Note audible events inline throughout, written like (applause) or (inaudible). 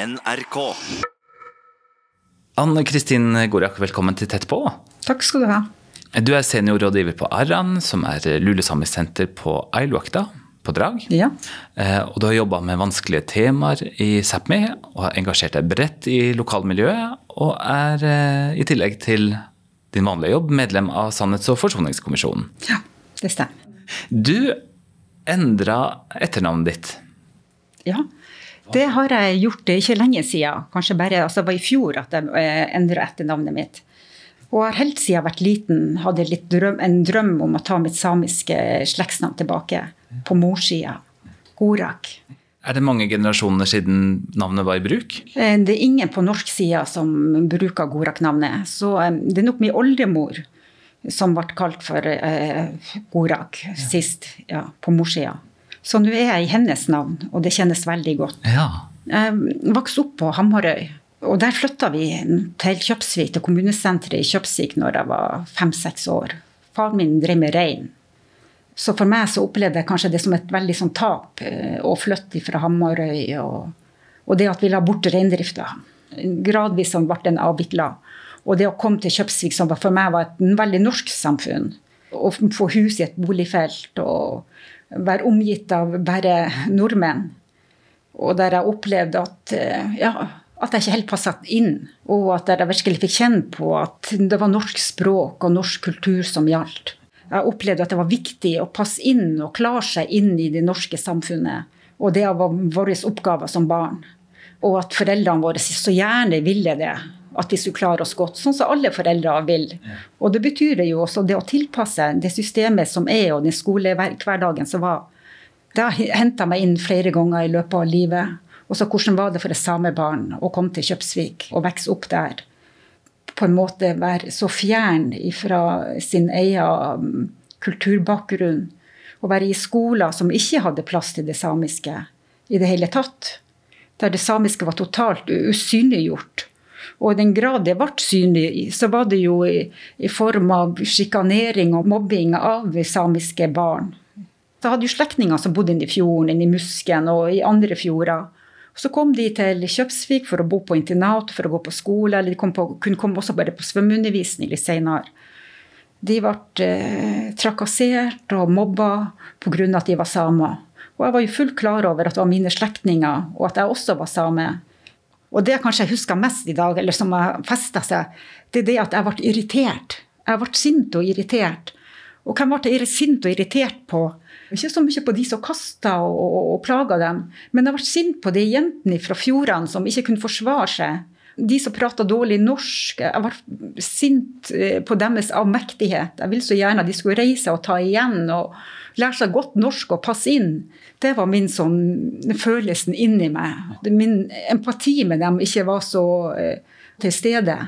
NRK. Anne Kristin Gorak, velkommen til Tett på. Takk skal du ha. Du er seniorrådgiver på Arran, som er lulesamisk senter på Ailuakta på Drag. Ja. Eh, Og du har jobba med vanskelige temaer i Sápmi, og har engasjert deg bredt i lokalmiljøet, og er eh, i tillegg til din vanlige jobb medlem av Sannhets- og forsoningskommisjonen. ja, det stemmer. Du endra etternavnet ditt. Ja. Det har jeg gjort ikke lenge siden. Kanskje bare altså det var i fjor at jeg eh, endra etternavnet mitt. Og har helt siden jeg vært liten hadde litt drøm, en drøm om å ta mitt samiske slektsnavn tilbake. På morssida. Gorak. Er det mange generasjoner siden navnet var i bruk? Eh, Det er ingen på norsk side som bruker Gorak-navnet. Så eh, det er nok min oldemor som ble kalt for eh, Gorak sist, ja, på morssida. Så nå er jeg i hennes navn, og det kjennes veldig godt. Ja. Jeg vokste opp på Hamarøy. Og der flytta vi til Kjøpsvik, til kommunesenteret i Kjøpsvik, når jeg var fem-seks år. Faren min drev med rein. Så for meg så opplevde jeg kanskje det som et veldig sånn tap eh, å flytte fra Hamarøy. Og, og det at vi la bort reindrifta. Gradvis som ble den avvikla. Og det å komme til Kjøpsvik, som for meg var et veldig norsk samfunn. Å få hus i et boligfelt og være omgitt av bare nordmenn. Og der jeg opplevde at, eh, ja, at jeg ikke helt passa inn. Og at jeg virkelig fikk kjenne på at det var norsk språk og norsk kultur som gjaldt. Jeg opplevde at det var viktig å passe inn og klare seg inn i det norske samfunnet. Og det var vår oppgave som barn. Og at foreldrene våre så gjerne ville det. At vi skulle klare oss godt, sånn som alle foreldre vil. Og det betyr jo også det å tilpasse det systemet som er, og den skolehverdagen som var. Det har henta meg inn flere ganger i løpet av livet. Og så hvordan var det for et samebarn å komme til Kjøpsvik og vokse opp der? På en måte være så fjern fra sin egen kulturbakgrunn. Og være i skoler som ikke hadde plass til det samiske i det hele tatt. Der det samiske var totalt usynliggjort. Og i den grad det ble synlig, så var det jo i, i form av sjikanering og mobbing av samiske barn. Så hadde jo slektninger som bodde inne i fjorden, inne i Musken og i andre fjorder. Så kom de til Kjøpsvik for å bo på internat, for å gå på skole, eller de på, kunne komme også bare på svømmeundervisning litt senere. De ble eh, trakassert og mobba pga. at de var samer. Og jeg var jo fullt klar over at det var mine slektninger, og at jeg også var same. Og det jeg kanskje husker mest i dag, eller som har festa seg, det er det at jeg ble irritert. Jeg ble sint og irritert. Og hvem ble jeg sint og irritert på? Ikke så mye på de som kasta og, og, og plaga dem, men jeg ble sint på de jentene fra fjordene som ikke kunne forsvare seg. De som prata dårlig norsk. Jeg ble sint på deres avmektighet. Jeg ville så gjerne at de skulle reise og ta igjen og lære seg godt norsk og passe inn. Det var min sånn følelsen inni meg. Min empati med dem ikke var så til stede.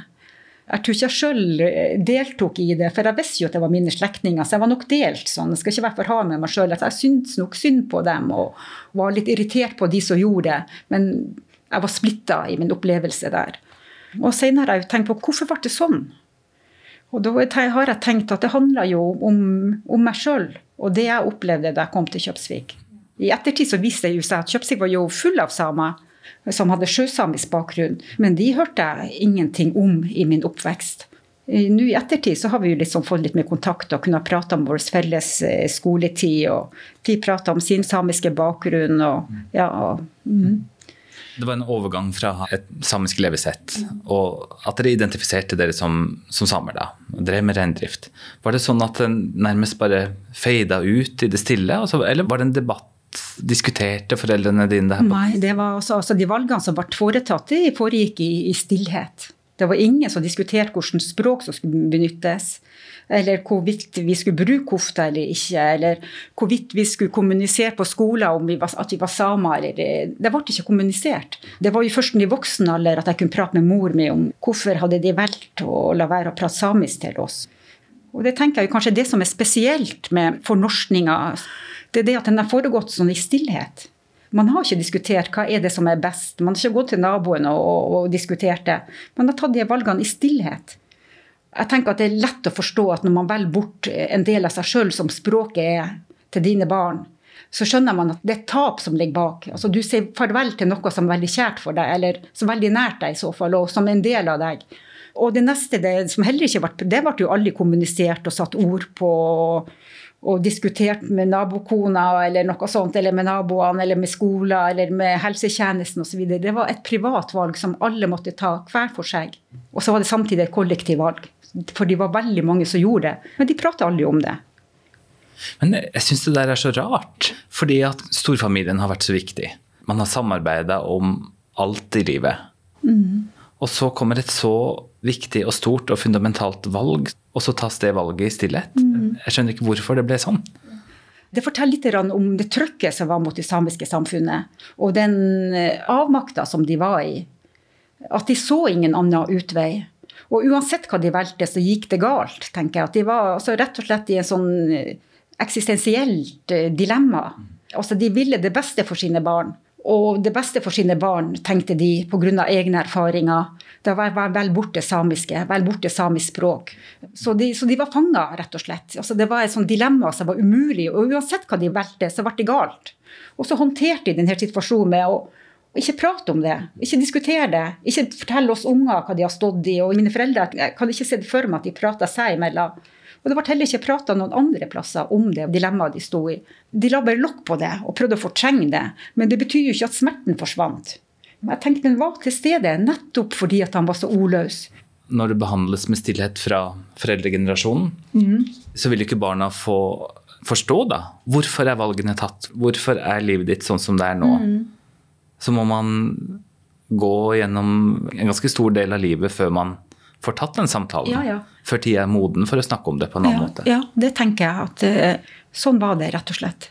Jeg tror ikke jeg sjøl deltok i det, for jeg visste jo at det var mine slektninger. Så jeg var nok delt sånn. Jeg skal ikke være for hard med meg sjøl. Jeg syntes nok synd på dem og var litt irritert på de som gjorde det. Men jeg var splitta i min opplevelse der. Og senere har jeg tenkt på hvorfor ble det sånn? Og da har jeg tenkt at det handla jo om, om meg sjøl og det jeg opplevde da jeg kom til Kjøpsvik. I ettertid så viste det seg at Kjøpsvik var jo full av samer som hadde sjøsamisk bakgrunn, men de hørte jeg ingenting om i min oppvekst. Nå i ettertid så har vi jo liksom fått litt mer kontakt og kunnet prate om vår felles skoletid. og De prata om sin samiske bakgrunn. og ja, og, mm. Det var en overgang fra et samisk levesett, og at dere identifiserte dere som, som samer da, og drev med reindrift. Var det sånn at den nærmest bare feida ut i det stille, altså, eller var det en debatt? Diskuterte foreldrene dine det? Nei, det var også, altså de valgene som ble foretatt, de foregikk i, i stillhet. Det var ingen som diskuterte hvilket språk som skulle benyttes. Eller hvorvidt vi skulle bruke kofte eller ikke. Eller hvorvidt vi skulle kommunisere på skolen om vi var, at vi var samer. Eller, det ble ikke kommunisert. Det var jo først i voksen alder at jeg kunne prate med mor mi om hvorfor hadde de valgt å la være å prate samisk til oss. Og det tenker jeg kanskje det som er spesielt med fornorskninga, det er det at den har foregått sånn i stillhet. Man har ikke diskutert hva er det som er best. Man har ikke gått til naboen og, og, og diskutert det. Man har tatt de valgene i stillhet. Jeg tenker at Det er lett å forstå at når man velger bort en del av seg sjøl som språket er til dine barn, så skjønner man at det er tap som ligger bak. Altså, du sier farvel til noe som er veldig kjært for deg, eller som er veldig nært deg i så fall, og som er en del av deg. Og det neste, det, som heller ikke ble, det ble jo aldri kommunisert og satt ord på og diskutert med nabokona eller noe sånt, eller med naboene, eller med skolen, eller med helsetjenesten osv. Det var et privat valg som alle måtte ta hver for seg. Og så var det samtidig et kollektivvalg. For det var veldig mange som gjorde det. Men de prater aldri om det. Men jeg syns det der er så rart, fordi at storfamilien har vært så viktig. Man har samarbeida om alt i livet. Mm. Og så kommer et så viktig og stort og fundamentalt valg, og så tas det valget i stillhet. Mm. Jeg skjønner ikke hvorfor det ble sånn. Det forteller litt om det trøkket som var mot det samiske samfunnet, og den eh, avmakta som de var i. At de så ingen annen utvei. Og uansett hva de valgte, så gikk det galt, tenker jeg. At de var altså, rett og slett i en sånn eh, eksistensielt eh, dilemma. Altså, de ville det beste for sine barn. Og det beste for sine barn, tenkte de pga. egne erfaringer. Det var vel borte samiske, vel borte samisk språk. Så de, så de var fanga, rett og slett. Altså, det var et sånt dilemma som var umulig. Og uansett hva de valgte, så ble det galt. Og så håndterte de denne situasjonen med å ikke prate om det, ikke diskutere det. Ikke fortelle oss unger hva de har stått i. Og mine foreldre jeg kan ikke se det for meg at de prata seg imellom. Og det ble heller ikke prata noen andre plasser om det dilemmaet de sto i. De la bare lokk på det og prøvde å fortrenge det. Men det betyr jo ikke at smerten forsvant. Jeg tenkte den var til stede nettopp fordi at han var så ordløs. Når det behandles med stillhet fra foreldregenerasjonen, mm. så vil ikke barna få forstå da. Hvorfor er valgene tatt? Hvorfor er livet ditt sånn som det er nå? Mm. Så må man gå gjennom en ganske stor del av livet før man får tatt den samtalen. Ja, ja. Før tida er moden for å snakke om det på en annen ja, måte. Ja, det tenker jeg at uh, sånn var det, rett og slett.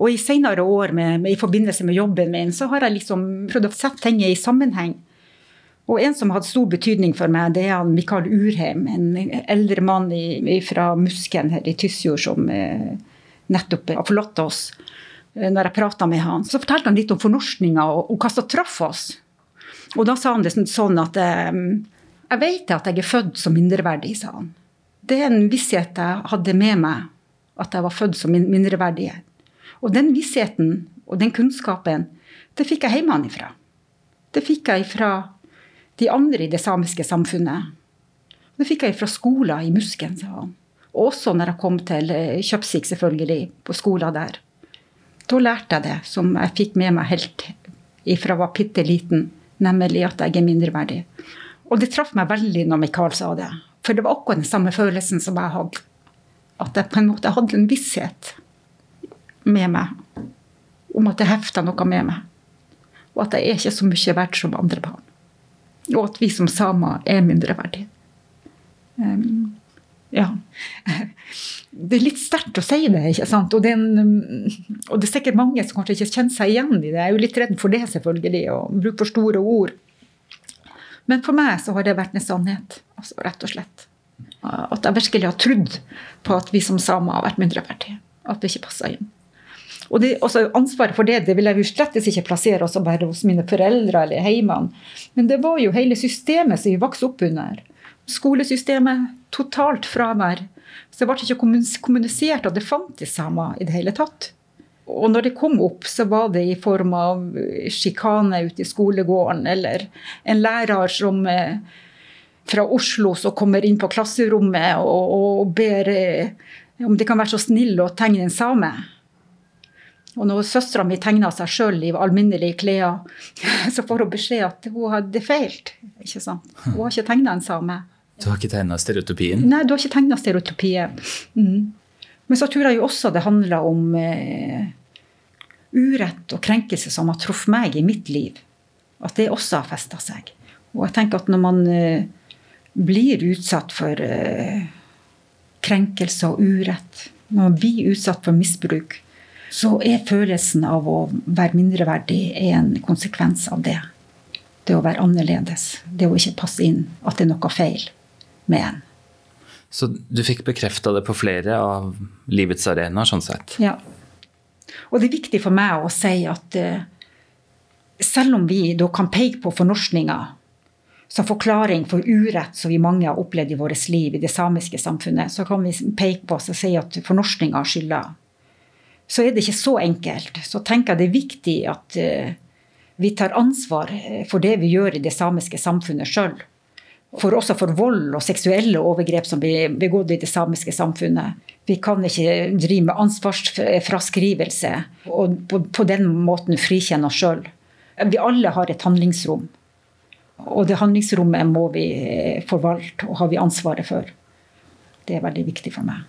Og i senere år med, med, i forbindelse med jobben min, så har jeg liksom prøvd å sette ting i sammenheng. Og en som hatt stor betydning for meg, det er Mikael Urheim. En eldre mann i, fra Musken her i Tysfjord som eh, nettopp har forlatt oss. Uh, når jeg prata med han, så fortalte han litt om fornorskninga og, og hva som traff oss. Og da sa han det sånn at um, jeg vet at jeg er født som mindreverdig, sa han. Det er en visshet jeg hadde med meg, at jeg var født som mindreverdig. Og den vissheten og den kunnskapen, det fikk jeg hjemmefra. Det fikk jeg fra de andre i det samiske samfunnet. Det fikk jeg fra skoler i Musken, sa han. Og også når jeg kom til Kjøpsik Kjøpsvik, selvfølgelig, på skolen der. Da lærte jeg det som jeg fikk med meg helt ifra jeg var bitte liten, nemlig at jeg er mindreverdig. Og det traff meg veldig når Mikael sa det. For det var akkurat den samme følelsen som jeg hadde. At jeg på en måte hadde en visshet med meg om at det hefta noe med meg. Og at jeg er ikke så mye verdt som andre barn. Og at vi som samer er mindreverdige. Um, ja. Det er litt sterkt å si det, ikke sant? Og det, en, og det er sikkert mange som kanskje ikke kjenner seg igjen i det. Jeg er jo litt redd for det, selvfølgelig, å bruke for store ord. Men for meg så har det vært en sannhet, altså, rett og slett. At jeg virkelig har trodd på at vi som samer har vært mindreverdige. At det ikke passa inn. Og det, også Ansvaret for det det vil jeg jo slett ikke plassere også bare hos mine foreldre eller heimene. Men det var jo hele systemet som vi vokste opp under. Skolesystemet, totalt fravær. Så det ble ikke kommunisert at det fantes samer i det hele tatt. Og når det kom opp, så var det i form av sjikane ute i skolegården, eller en lærer som eh, fra Oslo som kommer inn på klasserommet og, og ber eh, om de kan være så snill å tegne en same. Og når søstera mi tegna seg sjøl i alminnelige klær, (laughs) så får hun beskjed at hun hadde feilt. ikke sant? Hun har ikke tegna en same. Du har ikke tegna stereotypien? Nei, du har ikke tegna stereotypien. Mm. Men så tror jeg jo også det handler om eh, urett og krenkelse som har truffet meg i mitt liv, at det også har festa seg. Og jeg tenker at når man eh, blir utsatt for eh, krenkelse og urett, når man blir utsatt for misbruk, så er følelsen av å være mindreverdig en konsekvens av det. Det å være annerledes. Det å ikke passe inn. At det er noe feil med en. Så du fikk bekrefta det på flere av livets arenaer, sånn sett? Ja. Og det er viktig for meg å si at uh, selv om vi da kan peke på fornorskninger som forklaring for urett som vi mange har opplevd i vårt liv i det samiske samfunnet, så kan vi peke på oss og si at fornorskninga skylder. så er det ikke så enkelt. Så tenker jeg det er viktig at uh, vi tar ansvar for det vi gjør i det samiske samfunnet sjøl. For også for vold og seksuelle overgrep som blir begått i det samiske samfunnet. Vi kan ikke drive med ansvarsfraskrivelse og på, på den måten frikjenne oss sjøl. Vi alle har et handlingsrom. Og det handlingsrommet må vi forvalte og har vi ansvaret for. Det er veldig viktig for meg.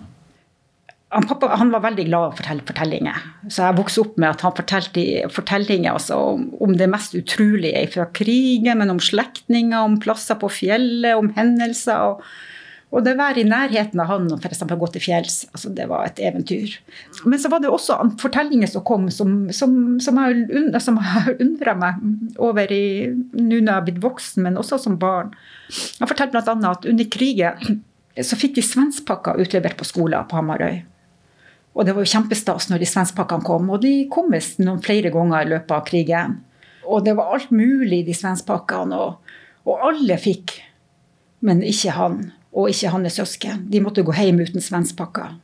Han, pappa han var veldig glad i å fortelle fortellinger. Så jeg vokste opp med at han fortalte fortellinger altså, om det mest utrolige fra krigen, men om slektninger, om plasser på fjellet, om hendelser. og og det å være i nærheten av han og f.eks. gå til fjells, altså det var et eventyr. Men så var det også fortellinger som kom som, som, som har undra meg over i nå når jeg har blitt voksen, men også som barn. Han fortalte bl.a. at under krigen så fikk de svenskpakker utlevert på skolen på Hamarøy. Og det var jo kjempestas når de svenskpakkene kom. Og de kom visst noen flere ganger i løpet av krigen. Og det var alt mulig de svenskpakkene. Og, og alle fikk, men ikke han og ikke hans søsken. De måtte gå hjem uten svenskpakker.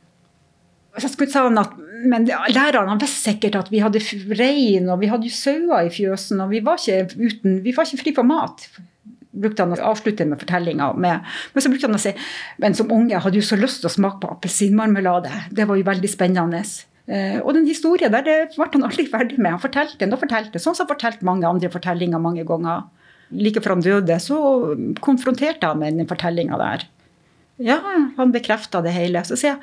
Så skulle si at, men læreren han visste sikkert at vi hadde rein og vi hadde sauer i fjøsen. Og vi var ikke, uten, vi var ikke fri for mat. Brukte han å avslutte med fortellinga. Men så brukte han å si men som unge hadde jo så lyst til å smake på appelsinmarmelade. Det var jo veldig spennende. Eh, og den historien der det ble han aldri ferdig med. Han fortalte den og fortalte, sånn som han fortalte mange andre fortellinger mange ganger. Like før han døde, så konfronterte han med den fortellinga der. Ja, han bekrefta det hele. Så sier jeg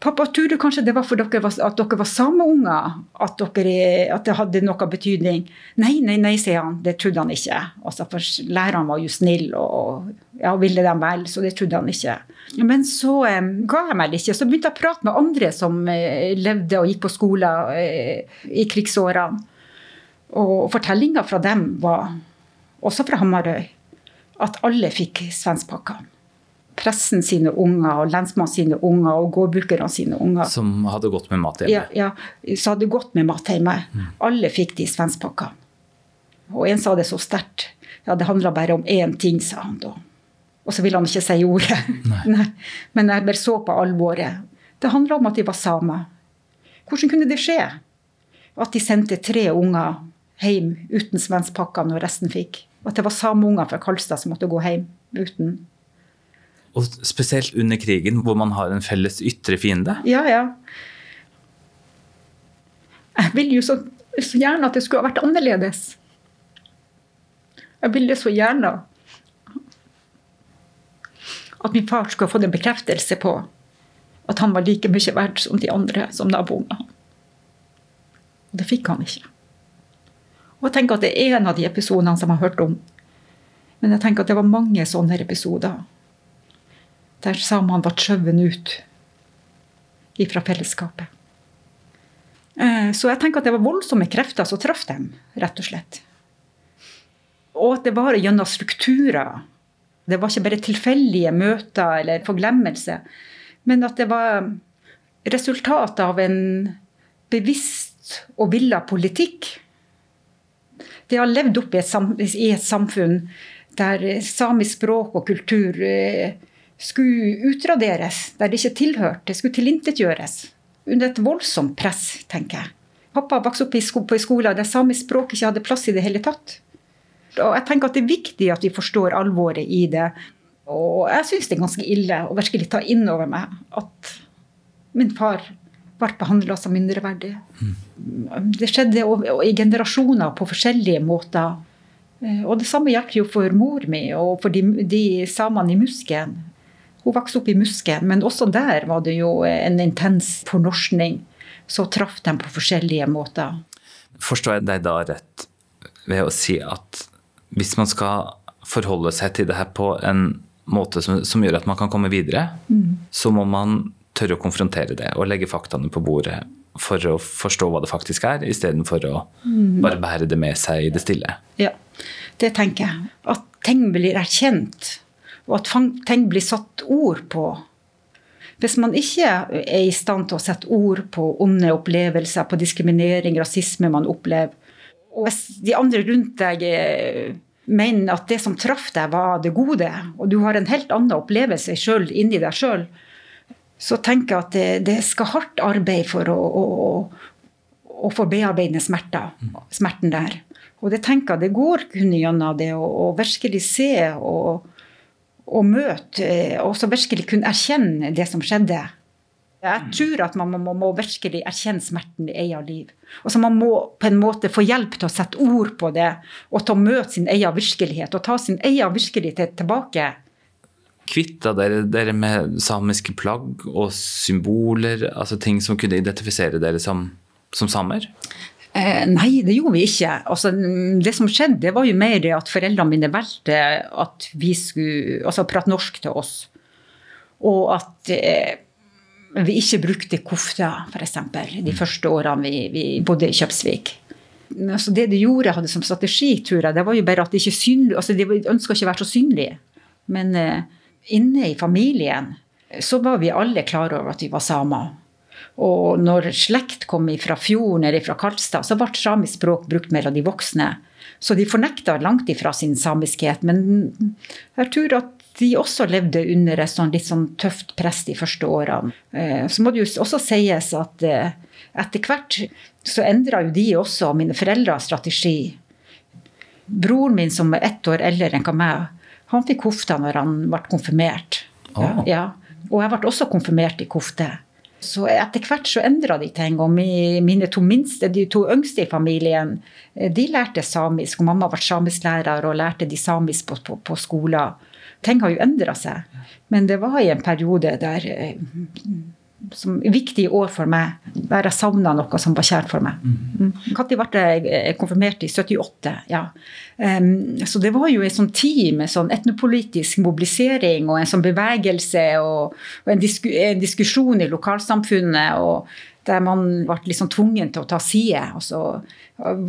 Pappa, tror du kanskje det var for dere var, at dere var sameunger? At, at det hadde noe betydning? Nei, nei, nei, sier han. Det trodde han ikke. Altså, for læreren var jo snill og ja, ville dem vel, så det trodde han ikke. Men så eh, ga jeg meg ikke. Så begynte jeg å prate med andre som eh, levde og gikk på skole eh, i krigsårene. Og fortellinga fra dem var, også fra Hamarøy, at alle fikk svenskpakker pressen sine unger og lensmannen sine unger og gårdbrukerne sine unger. Som hadde gått med mat hjemme? Ja, ja som hadde gått med mat hjemme. Mm. Alle fikk de svenskpakkene. Og en sa det så sterkt. Ja, det handla bare om én ting, sa han da. Og så ville han ikke si ordet. (laughs) Nei. Nei. Men jeg bare så på alvoret. Det handla om at de var samer. Hvordan kunne det skje? At de sendte tre unger hjem uten svenskpakker når resten fikk. At det var sameunger fra Kalstad som måtte gå hjem uten. Og spesielt under krigen, hvor man har en felles ytre fiende. Ja, ja. Jeg vil jo så, så gjerne at det skulle ha vært annerledes. Jeg ville så gjerne at min far skulle ha fått en bekreftelse på at han var like mye verdt som de andre, som naboene. Og det fikk han ikke. Og jeg tenker at det er en av de episodene som jeg har hørt om. Men jeg tenker at det var mange sånne episoder der samene ble skjøvet ut fra fellesskapet. Eh, så jeg tenker at det var voldsomme krefter som traff dem, rett og slett. Og at det var gjennom strukturer. Det var ikke bare tilfeldige møter eller forglemmelse. Men at det var resultatet av en bevisst og villa politikk. Det har levd opp i et, samfunn der samisk språk og kultur eh, skulle utraderes der det ikke tilhørte. Det skulle tilintetgjøres. Under et voldsomt press, tenker jeg. Pappa vokste opp på en skole der samisk språk ikke hadde plass i det hele tatt. Og jeg tenker at Det er viktig at vi forstår alvoret i det. Og jeg syns det er ganske ille å virkelig ta inn over meg at min far ble behandla som mindreverdig. Mm. Det skjedde i generasjoner på forskjellige måter. Og det samme gjaldt jo for mor mi og for de, de samene i Musken. Hun vokste opp i Musken, men også der var det jo en intens fornorskning. Så traff de på forskjellige måter. Forstår jeg deg da rett ved å si at hvis man skal forholde seg til det her på en måte som, som gjør at man kan komme videre, mm. så må man tørre å konfrontere det og legge faktaene på bordet for å forstå hva det faktisk er, istedenfor å mm. bare bære det med seg i det stille. Ja, det tenker jeg. At ting blir erkjent og at ting blir satt ord på. Hvis man ikke er i stand til å sette ord på onde opplevelser, på diskriminering, rasisme man opplever, og hvis de andre rundt deg eh, mener at det som traff deg, var det gode, og du har en helt annen opplevelse sjøl inni deg sjøl, så tenker jeg at det, det skal hardt arbeid for å, å, å få bearbeide smerter, smerten der. Og det tenker jeg det går kun gjennom det å virkelig se og, og møte, og så virkelig kunne erkjenne det som skjedde. Jeg tror at man må, må virkelig erkjenne smerten i eget liv. Og så Man må på en måte få hjelp til å sette ord på det, og til å møte sin egen virkelighet. Og ta sin egen virkelighet tilbake. Kvitta dere, dere med samiske plagg og symboler, altså ting som kunne identifisere dere som, som samer? Eh, nei, det gjorde vi ikke. Altså, det som skjedde, det var jo mer det at foreldrene mine valgte at vi skulle altså, prate norsk til oss. Og at eh, vi ikke brukte kofte, f.eks. de første årene vi, vi bodde i Kjøpsvik. Altså det de gjorde, hadde som strategi, tror jeg, det var jo bare at de ikke synlig, altså de ønska ikke å være så synlige. Men eh, inne i familien så var vi alle klar over at vi var samer. Og når slekt kom fra fjorden eller fra Karlstad, så ble samisk språk brukt mellom de voksne. Så de fornekta langt ifra sin samiskhet. Men jeg tror at de også levde under et sånn litt sånn tøft press de første årene. Eh, så må det jo også sies at eh, etter hvert så endra jo de også, mine foreldres strategi. Broren min som er ett år eldre enn meg, han fikk kofta når han ble konfirmert. Oh. Ja. Og jeg ble også konfirmert i kofte. Så etter hvert så endra de ting. Og mine to minste, de to yngste i familien, eh, de lærte samisk. Og mamma ble samisklærer og lærte de samisk på, på, på skolen ting har jo endra seg. Men det var i en periode der eh, som viktige år for meg, der jeg savna noe som var kjært for meg. Når mm. ble jeg konfirmert? I 78. ja. Um, så det var jo en sånn tid med sånn etnopolitisk mobilisering og en sånn bevegelse og, og en, disku, en, diskusjon i lokalsamfunnet. og der man ble liksom tvungen til å ta side. Altså,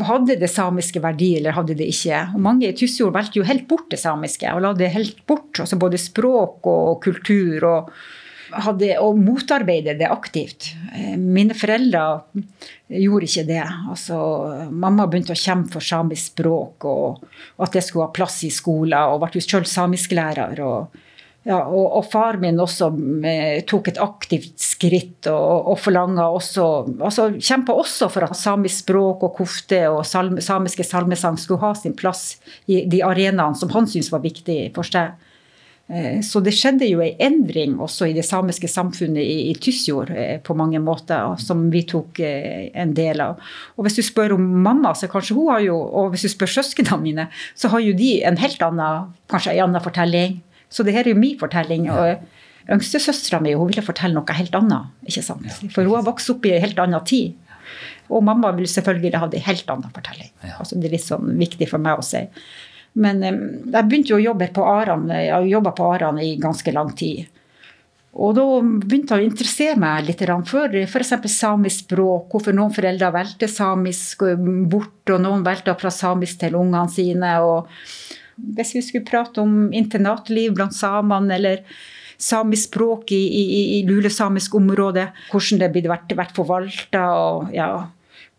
hadde det samiske verdi, eller hadde det ikke? Og mange i Tysfjord valgte jo helt bort det samiske, og la det helt bort. Altså både språk og kultur. og hadde, og motarbeide det aktivt. Eh, mine foreldre gjorde ikke det. Altså, mamma begynte å kjempe for samisk språk, og, og at det skulle ha plass i skolen, og ble jo selv samisklærer. og ja, og, og far min også tok et aktivt skritt og, og forlanga også altså Kjempa også for at samisk språk og kofte og salme, samiske salmesang skulle ha sin plass i de arenaene som han syntes var viktig for seg. Eh, så det skjedde jo en endring også i det samiske samfunnet i, i Tysfjord eh, på mange måter, som vi tok eh, en del av. Og hvis du spør om mamma, så kanskje hun har jo, og hvis du spør søsknene mine, så har jo de en helt annen, kanskje en annen fortelling. Så det her er jo min fortelling. og Yngstesøstera mi ville fortelle noe helt annet. ikke sant? For hun har vokst opp i en helt annen tid. Og mamma vil selvfølgelig ha en helt annen fortelling. Altså, det er litt sånn viktig for meg å si. Men jeg begynte jo å jobbe på Aran, jeg jobba på Aran i ganske lang tid. Og da begynte jeg å interessere meg litt for f.eks. samisk språk. Hvorfor noen foreldre valgte samisk bort, og noen valgte fra samisk til ungene sine. og hvis vi skulle prate om internatliv blant samene, eller samisk språk i, i, i lulesamisk område, hvordan det blir vært, vært forvalta, ja,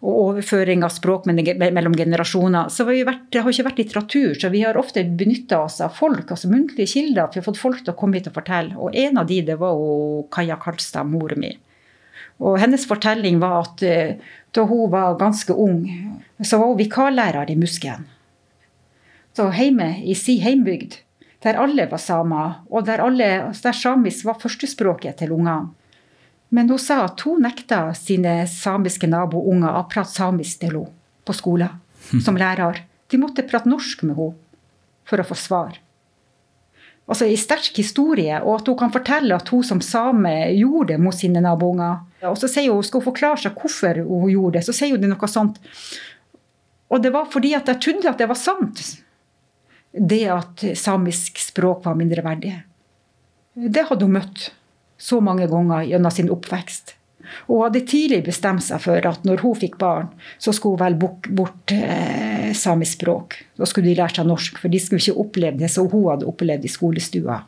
og, overføring av språk mellom generasjoner, så har vært, det har ikke vært litteratur. Så vi har ofte benytta oss av folk, altså muntlige kilder. Vi har fått folk til å komme hit og fortelle. Og en av de, det var jo Kaja Karlstad, mora mi. Og hennes fortelling var at eh, da hun var ganske ung, så var hun vikarlærer i Musken. Så hjemme i si heimbygd, der alle var samer, og der, alle, der samisk var førstespråket til ungene. Men hun sa at hun nekta sine samiske nabounger å prate samisk til henne på skolen (laughs) som lærer. De måtte prate norsk med henne for å få svar. Altså En sterk historie, og at hun kan fortelle at hun som same gjorde det mot sine nabounger. Og så sier hun, skal hun forklare seg hvorfor hun gjorde det, så sier hun det noe sånt. Og det var fordi at jeg trodde at det var sant det at samisk språk var mindreverdig. Det hadde hun møtt så mange ganger gjennom sin oppvekst. Hun hadde tidlig bestemt seg for at når hun fikk barn, så skulle hun velge bort, eh, samisk språk. Da skulle de lære seg norsk, for de skulle ikke oppleve det som hun hadde opplevd i skolestua.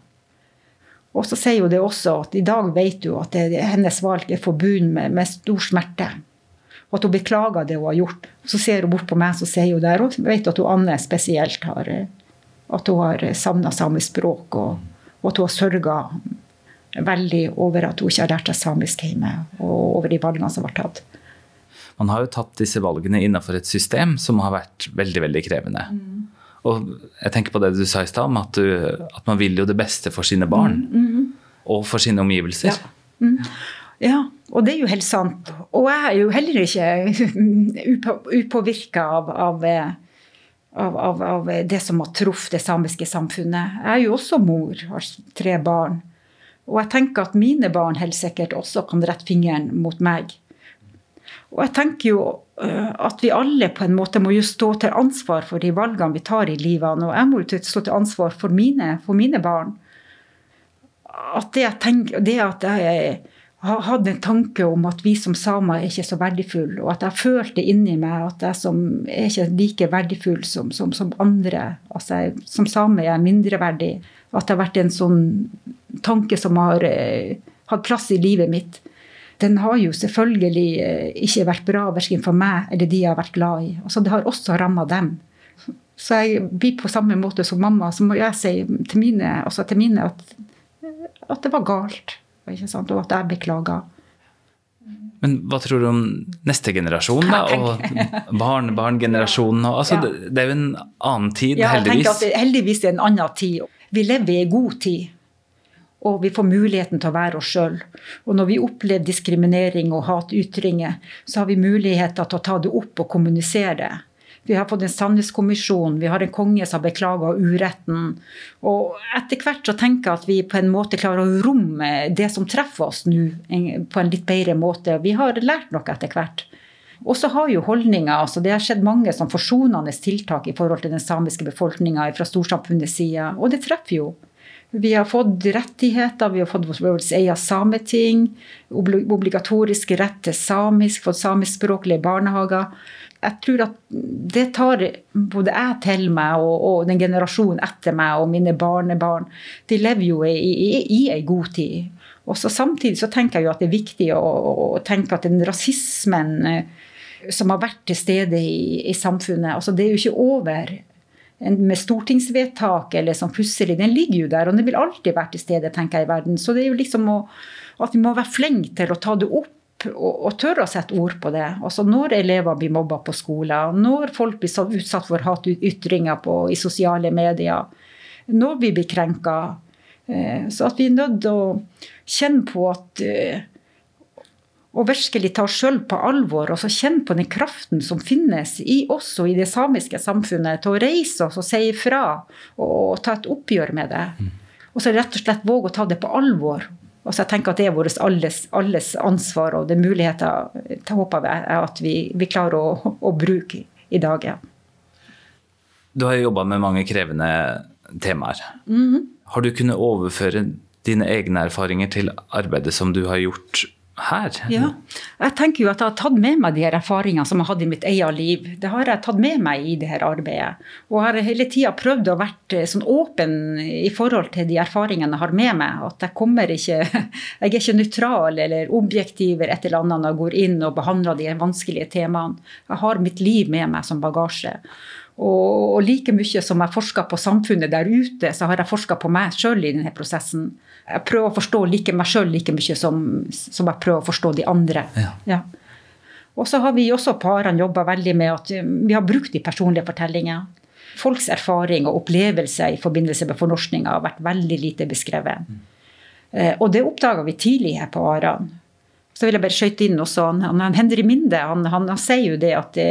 Og så sier hun det også at i dag vet hun at det, hennes valg er forbundet med, med, stor smerte. Og at hun beklager det hun har gjort. Så ser hun bort på meg, så sier hun der, og vet at hun Anne spesielt har eh, at har savna samisk språk, og, og, at hun har sørga veldig over at hun ikke har lært seg samisk hjemme, og over de valgene som ble tatt. Man har jo tatt disse valgene innenfor et system som har vært veldig veldig krevende. Mm. Og jeg tenker på det du sa i stad, om at, du, at, man vil jo det beste for sine barn. Mm. Mm. Og for sine omgivelser. Ja. Mm. ja. og det er jo helt sant. Og jeg er jo heller ikke (laughs) upåvirka av, av, av, av, det som har truffet det samiske samfunnet. Jeg er jo også mor, har tre barn. Og jeg tenker at mine barn helt sikkert også kan rette fingeren mot meg. Og jeg tenker jo øh, at vi alle på en måte må jo stå til ansvar for de valgene vi tar i livet. Og jeg må jo stå til ansvar for mine, for mine barn. At det, jeg tenker, det at jeg hatt en tanke om at vi som samer er ikke så verdifulle, og at jeg følte inni meg at jeg som er ikke like verdifull som, som, som andre, altså jeg, som same er jeg mindreverdig, at det har vært en sånn tanke som har eh, hatt plass i livet mitt den har jo selvfølgelig eh, ikke vært bra verken for meg eller de jeg har vært glad i. Altså, det har også ramma dem. Så jeg blir på samme måte som mamma, så må jeg si til mine, altså til mine at, at, det var galt. Og at jeg beklager. Men hva tror du om neste generasjon, da? (laughs) Og barnebarngenerasjonen? Altså, ja. det, det, er jo en annen tid, ja, heldigvis. At det, heldigvis er en annen tid. Vi lever i en god tid og vi får muligheten til å være oss sjøl. Og når vi opplever diskriminering og hatytringer, så har vi muligheter til å ta det opp og kommunisere det. Vi har fått en sannhetskommisjon, vi har en konge som har beklaga uretten. Og etter hvert så tenker jeg at vi på en måte klarer å romme det som treffer oss nå, på en litt bedre måte. Vi har lært noe etter hvert. Og så har jo holdninger, altså Det har skjedd mange sånn forsonende tiltak i forhold til den samiske befolkninga fra storsamfunnets side, og det treffer jo. Vi har fått rettigheter, vi har fått vårt eget sameting, obligatorisk rett til samisk, fått samiskspråklige barnehager. Jeg tror at det tar både jeg til meg og, og, den generasjonen etter meg og mine barnebarn. De lever jo i, i, i ei god tid. Og så Samtidig så tenker jeg jo at det er viktig å, å tenke at den rasismen eh, som har vært til stede i, i samfunnet, altså det er jo ikke over med stortingsvedtak eller sånn plutselig, den ligger jo der, og den vil alltid være til stede, tenker jeg, i verden. Så det er jo liksom å, at vi må være flinke til å ta det opp og, og tørre å sette ord på det. Altså Når elever blir mobba på skolen, når folk blir utsatt for hatytringer i sosiale medier, når vi blir krenka. Eh, så at vi er nødt til å kjenne på at eh, og virkelig ta oss sjøl på alvor og så kjenne på den kraften som finnes i oss og i det samiske samfunnet, til å reise oss og si ifra og, og ta et oppgjør med det. Mm. Og så rett og slett våge å ta det på alvor. Og så jeg tenker at Det er vårt alles, alles ansvar, og det er muligheter til håper jeg at vi, vi klarer å, å, bruke i dag. Ja. Du har jobba med mange krevende temaer. Mm -hmm. Har du kunnet overføre dine egne erfaringer til arbeidet som du har gjort her? Ja. Jeg tenker jo at jeg har tatt med meg de her erfaringene som jeg hadde i mitt eget liv. Det har jeg tatt med meg i det her arbeidet. Og jeg har hele tida prøvd å være sånn åpen i forhold til de erfaringene jeg har med meg. At jeg kommer ikke (laughs) Jeg er ikke nøytral eller objektiv eller et eller annet når jeg går inn og behandler de vanskelige temaene. Jeg har mitt liv med meg som bagasje. Og, og like mye som jeg forsker på samfunnet der ute, så har jeg forska på meg sjøl i denne prosessen. Jeg prøver å forstå like meg sjøl like mye som, som, jeg prøver å forstå de andre. Ja. Ja. Og så har vi også parene jobba veldig med at vi har brukt de personlige fortellingene. Folks erfaring og opplevelse i forbindelse med fornorskninga har vært veldig lite beskrevet. Mm. Og det oppdaga vi tidlig her på Aran. Så vil jeg bare skøyte inn også, han, han Henry Minde han, han, han sier jo det at det,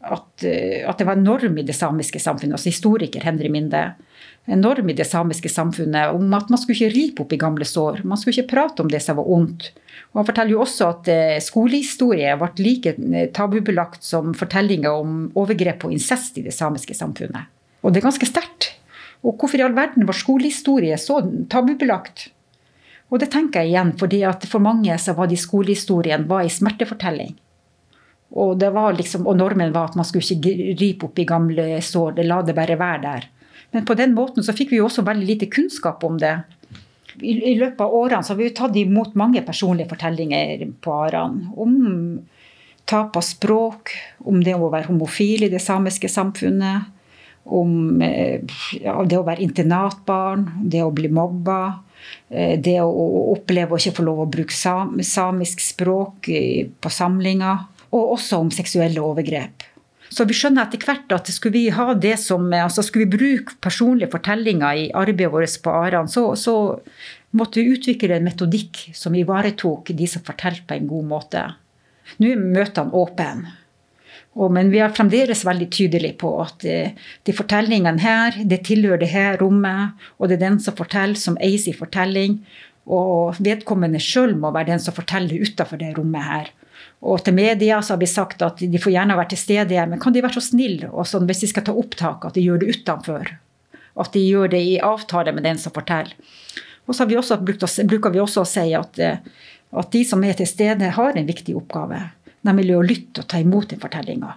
at, eh, at, det var en norm i det samiske samfunnet, altså historiker Henry Minde, en norm i det samiske samfunnet om at man skulle ikke ripe opp i gamle sår. Man skulle ikke prate om det som var ondt. Og Han forteller jo også at eh, skolehistorie ble like eh, tabubelagt som fortellinger om overgrep og incest i det samiske samfunnet. Og det er ganske sterkt. Og hvorfor i all verden var skolehistorie så tabubelagt? Og det tenker jeg igjen fordi at for mange så var det skolehistorien var en smertefortelling. Og, liksom, og, normen var at man skulle ikke gripe opp i gamle sår, la det bare være der. Men på den måten så fikk vi jo også veldig lite kunnskap om det. I, i løpet av årene så har vi jo tatt imot mange personlige fortellinger på Aran. Om tap av språk, om det å være homofil i det samiske samfunnet. om ja, det å være internatbarn, det å bli mobba. Det å oppleve å ikke få lov å bruke samisk språk på samlinger. Og også om seksuelle overgrep. Så vi skjønner etter hvert at skulle vi ha det som, altså skulle vi bruke personlige fortellinger i arbeidet vårt på Aran, så, så, måtte vi utvikle en metodikk som ivaretok de som fortalte på en god måte. Nå er møtene åpne. men vi er fremdeles veldig tydelige på at eh, de fortellingene her, det tilhører det her rommet, og det er den som forteller, som eier sin fortelling. Og vedkommende sjøl må være den som forteller utafor det rommet her. Og til media så har vi sagt at de får gjerne være til stede, men kan de være så snille sånn, hvis de skal ta opptak, at de gjør det utenfor? At de gjør det i avtale med den som forteller. Og så vi brukt, bruker vi også å si at, eh, at, de som er til stede, har en viktig oppgave. Nemlig å lytte og ta imot den fortellinga.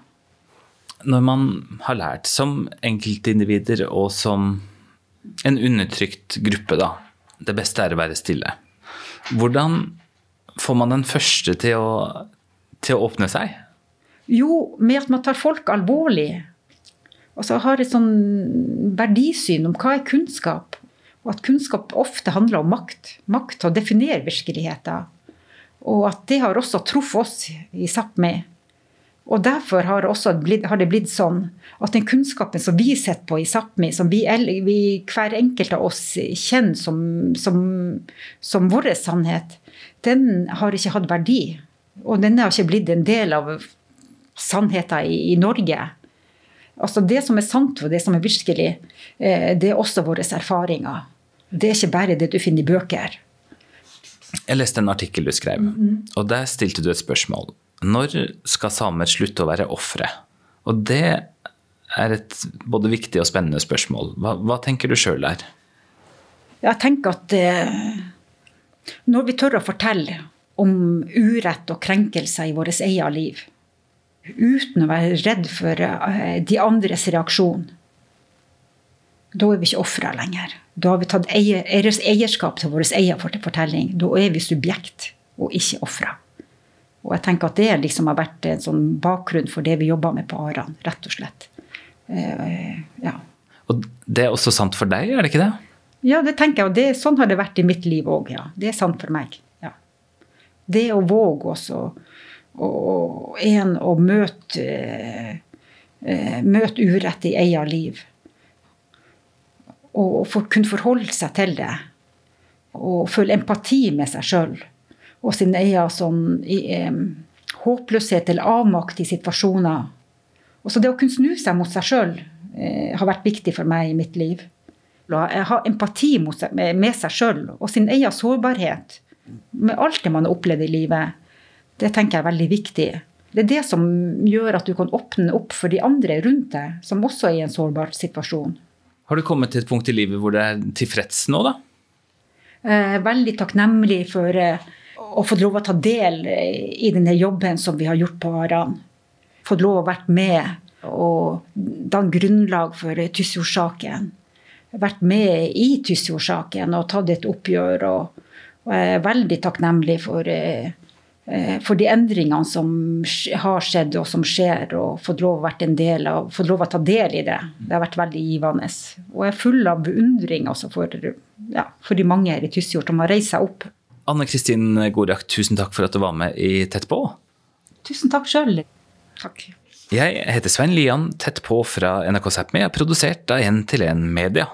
Når man har lært som enkeltindivider og som en undertrykt gruppe, da, det beste er å være stille. Hvordan får man den første til å til å åpne seg? Jo, med at man tar folk alvorlig. Og så har et sånn verdisyn om hva er kunnskap. Og at kunnskap ofte handler om makt. Makt til å definere virkeligheten. Og at det har også truffet oss i Sápmi. Og derfor har, blitt, har, det blitt sånn at den kunnskapen som vi sitter på i Sápmi, som vi, vi, hver enkelt av oss kjenner som, som, som vår sannhet, den har ikke hatt verdi. Og denne har ikke blitt en del av sannheten i, i Norge. Altså Det som er sant og det som er virkelig, eh, det er også våre erfaringer. Det er ikke bare det du finner i bøker. Jeg leste en artikkel du skrev, mm -hmm. og der stilte du et spørsmål. Når skal samer slutte å være ofre? Og det er et både viktig og spennende spørsmål. Hva, hva tenker du sjøl der? Jeg tenker at eh, når vi tør å fortelle om urett og krenkelser i vårt eget liv. Uten å være redd for eh, de andres reaksjon. Da er vi ikke ofre lenger. Da har vi tatt eierskap til vår egen fortelling. Da er vi subjekt og ikke ofre. Og jeg tenker at det liksom har vært en sånn bakgrunn for det vi jobber med på Aran, rett og slett. Uh, ja. Og det er også sant for deg, er det ikke det? Ja, det tenker jeg. Og det, sånn har det vært i mitt liv òg, ja. Det er sant for meg. Det å våge også og en å møte, eh, møte urett i eget liv. Og for, kunne forholde seg til det. Og føle empati med seg sjøl og sin egen sånn, håpløshet eller avmakt i situasjoner. Og det å kunne snu seg mot seg sjøl eh, har vært viktig for meg i mitt liv. Å ha empati med seg sjøl og sin egen sårbarhet med alt det man har opplevd i livet, det tenker jeg er veldig viktig. Det er det som gjør at du kan åpne opp for de andre rundt deg, som også er i en sårbar situasjon. Har du kommet til et punkt i livet hvor du er tilfreds nå, da? Eh, veldig takknemlig for eh, å få lov å ta del i denne jobben som vi har gjort på Aran. Fått lov å være med og danne grunnlag for Tysfjordsaken. Vært med i Tysfjordsaken og tatt et oppgjør. og og jeg er veldig takknemlig for, eh, eh, for de endringene som har skjedd og som skjer, og fått lov av, fått lov å ta del i det. Det har vært veldig givende. Og jeg er full av beundring for, ja, for, de mange her i Tysfjord som har reist seg opp. Anne Kristin Gorak, tusen takk for at du var med i Tett på. Tusen takk sjøl. Takk. Jeg heter Svein Lian, Tett på fra NRK Sápmi, er produsert av 1 til 1 Media.